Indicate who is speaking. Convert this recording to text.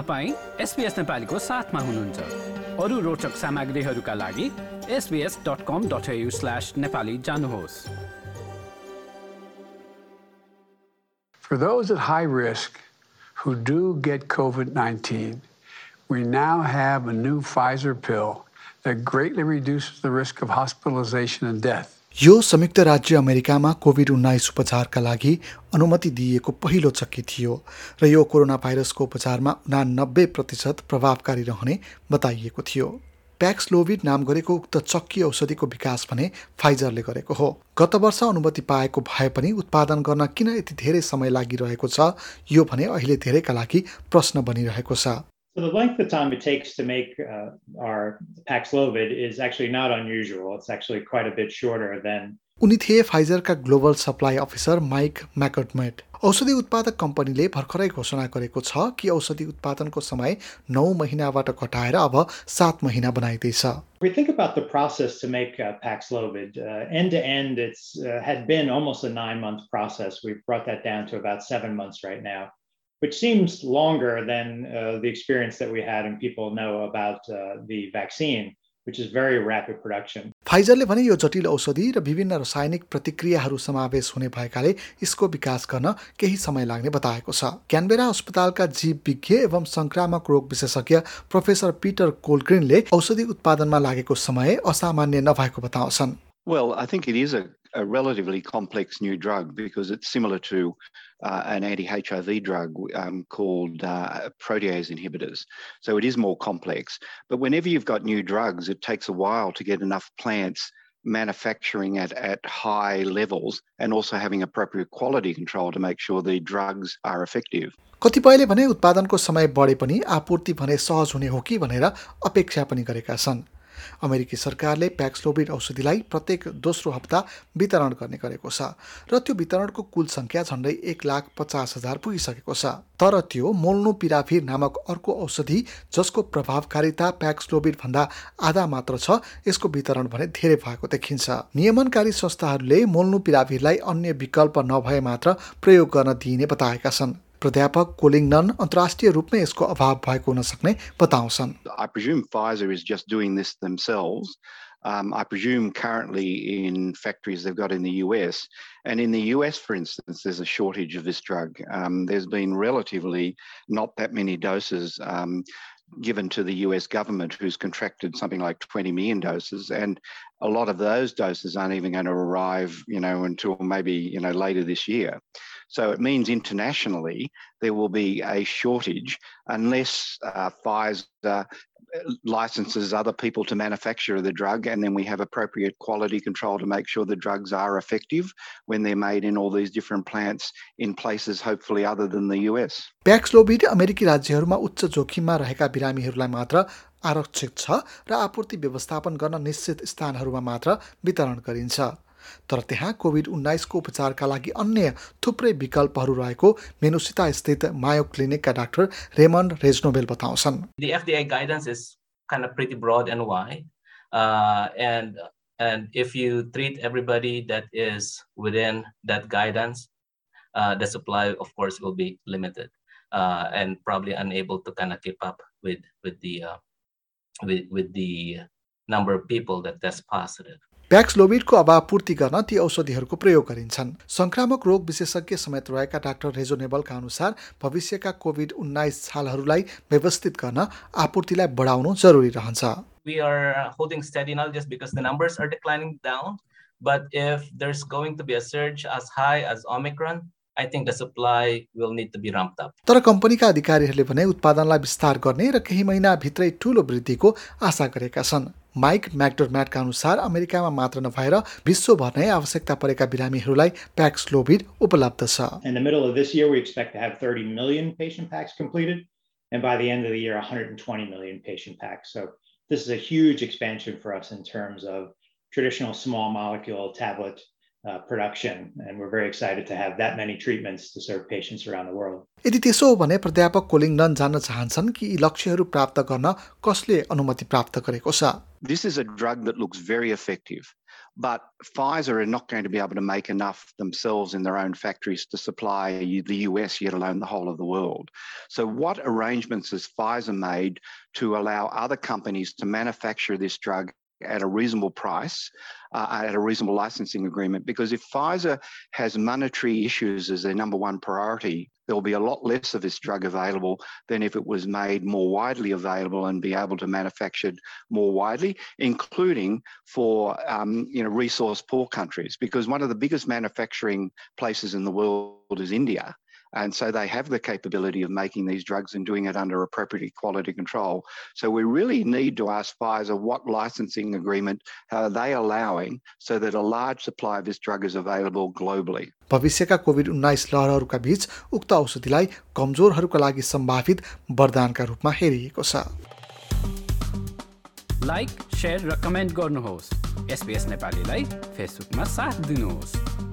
Speaker 1: तपाईँ एसबिएस नेपालीको साथमा हुनुहुन्छ अरू रोचक सामग्रीहरूका लागि SBS dot com dot AU slash Nepali जानुहोस्
Speaker 2: For those at high risk who do get COVID 19, we now have a new Pfizer pill that greatly reduces the risk of hospitalization and death.
Speaker 3: यो संयुक्त राज्य अमेरिकामा covid उन्नाइस उपचारका लागि अनुमति दिइएको पहिलो चक्की थियो र यो कोरोना भाइरसको उपचारमा उनानब्बे प्रतिशत प्रभावकारी रहने बताइएको थियो। प्याक्सलोभिड नाम गरेको उक्त चक्की औषधिको विकास भने फाइजरले गरेको हो। गत वर्ष अनुमति पाएको भए पनि उत्पादन गर्न किन यति धेरै समय लागिरहेको छ यो भने अहिले धेरैका लागि प्रश्न बनिरहेको छ।
Speaker 4: So the length of time it takes to make uh, our Paxlovid is actually not unusual. It's actually quite a bit shorter than
Speaker 3: उनी थिए फाइजरका ग्लोबल सप्लाई अफिसर माइक म्याकटमेट औषधि उत्पादक कम्पनीले भर्खरै घोषणा गरेको छ कि औषधि उत्पादनको समय नौ महिनाबाट घटाएर अब सात महिना बनाइँदैछ
Speaker 4: We think about the process to make uh, Paxlovid. Uh, end to end, it's uh, had been almost a nine-month process. We've brought that down to about seven months right now. Which seems longer than uh, the experience that we had and people know about uh, the vaccine, which is very rapid production.
Speaker 3: फाइजरले भने यो जटिल औषधि र विभिन्न रासायनिक प्रतिक्रियाहरू समावेश हुने भएकाले यसको विकास गर्न केही समय लाग्ने बताएको छ क्यानबेरा अस्पतालका जीव विज्ञ एवं संक्रामक रोग विशेषज्ञ प्रोफेसर पिटर कोलग्रिनले औषधि उत्पादनमा लागेको समय असामान्य नभएको बताउँछन्
Speaker 5: Well, I think it is a, a relatively complex new drug because it's similar to uh, an anti HIV drug um, called uh, protease inhibitors. So it is more complex. But whenever you've got new drugs, it takes a while to get enough plants manufacturing at, at high levels and also having appropriate quality control to make sure the drugs are effective.
Speaker 3: कतिपयले भने उत्पादनको समय बढे पनि आपूर्ति भने सहज हुने हो कि भनेर अपेक्षा पनि गरेका छन् अमेरिकी सरकारले प्याक्सलोभिड औषधिलाई प्रत्येक दोस्रो हप्ता वितरण गर्ने गरेको छ र त्यो वितरणको कुल सङ्ख्या झन्डै एक लाख पचास हजार पुगिसकेको छ। तर त्यो मोल्नुपिराभिर नामक अर्को औषधि जसको प्रभावकारिता प्याक्सलोभिड भन्दा आधा मात्र छ यसको वितरण भने धेरै भएको देखिन्छ। नियमनकारी संस्थाहरूले मोल्नुपिराभिरलाई अन्य विकल्प नभए मात्र प्रयोग गर्न दिइने बताएका छन्। प्राध्यापक कोलिङनन अन्तर्राष्ट्रिय रूपमै यसको अभाव भएको हुन सक्ने बताउँछन्
Speaker 5: I presume Pfizer is just doing this themselves. Um, I presume currently in factories they've got in the US. And in the US, for instance, there's a shortage of this drug. Um, there's been relatively not that many doses um, given to the US government, who's contracted something like 20 million doses. And a lot of those doses aren't even going to arrive, you know, until maybe, you know, later this year. So it means internationally there will be a shortage unless uh, Pfizer licenses other people to manufacture the drug, and then we have appropriate quality control to make sure the drugs are effective when they're made in all these different plants in places hopefully other than the US.
Speaker 3: प्याक्सलोभिड अमेरिकी राज्यहरूमा उच्च जोखिममा रहेका बिरामीहरूलाई मात्र आरक्षित छ र आपूर्ति व्यवस्थापन गर्न निश्चित स्थानहरूमा मात्र वितरण गरिन्छ तर त्यहाँ कोभिड उन्नाइसको उपचारका लागि अन्य थुप्रै विकल्पहरू रहेको मेनुसिता स्थित मायो क्लिनिकका डाक्टर रेमन्ड रेजनोबेल बताउँछन्
Speaker 6: The FDA guidance is kind of pretty broad and wide. Uh, and and if you treat everybody that is within that guidance, uh, the supply, of course, will be limited uh, and probably unable to kind of keep up with with the uh, with with the number of people that test positive.
Speaker 3: प्याक्सलोभिडको अभावपूर्ति गर्न ती औषधिहरूको प्रयोग गरिन्छन् संक्रामक रोग विशेषज्ञ समेत रहेका doctor रेजोनेबलका अनुसार भविष्यका कोभिड उन्नाइस छालहरूलाई व्यवस्थित गर्न आपूर्तिलाई बढाउनु जरुरी रहन्छ
Speaker 6: We are holding steady now just because the numbers are declining down. But if there's going to be a surge as high as Omicron, I think the supply will need to be ramped up.
Speaker 3: तर कम्पनीका अधिकारीहरूले भने उत्पादनलाई विस्तार गर्ने र केही महिनाभित्रै ठूलो वृद्धिको आशा गरेका छन् माइक म्याकडोर्म्याटका अनुसार अमेरिकामा मात्र नभएर विश्वभर नै आवश्यकता परेका बिरामीहरूलाई प्याक्सलोभिड उपलब्ध छ
Speaker 4: In the middle of this year, we expect to have 30 million patient packs completed. And by the end of the year, 120 million patient packs. So this is a huge expansion for us in terms of traditional small molecule tablet uh, production. And we're very excited to have that many treatments to serve patients around the world.
Speaker 3: यदि त्यसो हो भने प्राध्यापक कोलिङडन जान्न चाहन्छन् कि यी लक्ष्यहरू प्राप्त गर्न कसले अनुमति प्राप्त गरेको छ
Speaker 5: This is a drug that looks very effective, but Pfizer are not going to be able to make enough themselves in their own factories to supply the US, yet alone the whole of the world. So, what arrangements has Pfizer made to allow other companies to manufacture this drug at a reasonable price, uh, at a reasonable licensing agreement. Because if Pfizer has monetary issues as their number one priority, there'll be a lot less of this drug available than if it was made more widely available and be able to manufactured more widely, including for um, you know resource poor countries. Because one of the biggest manufacturing places in the world is India. And so they have the capability of making these drugs and doing it under appropriate quality control. So we really need to ask Pfizer what licensing agreement are they allowing so that a large supply of this drug is available globally.
Speaker 3: भविष्यका covid उन्नाइस लहरहरूका बीच उक्त औषधिलाई कमजोरहरूका लागि सम्भावित वरदानका रूपमा हेरिएको छ
Speaker 1: like share र कमेन्ट गर्नुहोस् एसबिएस नेपालीलाई फेसबुकमा साथ दिनुहोस्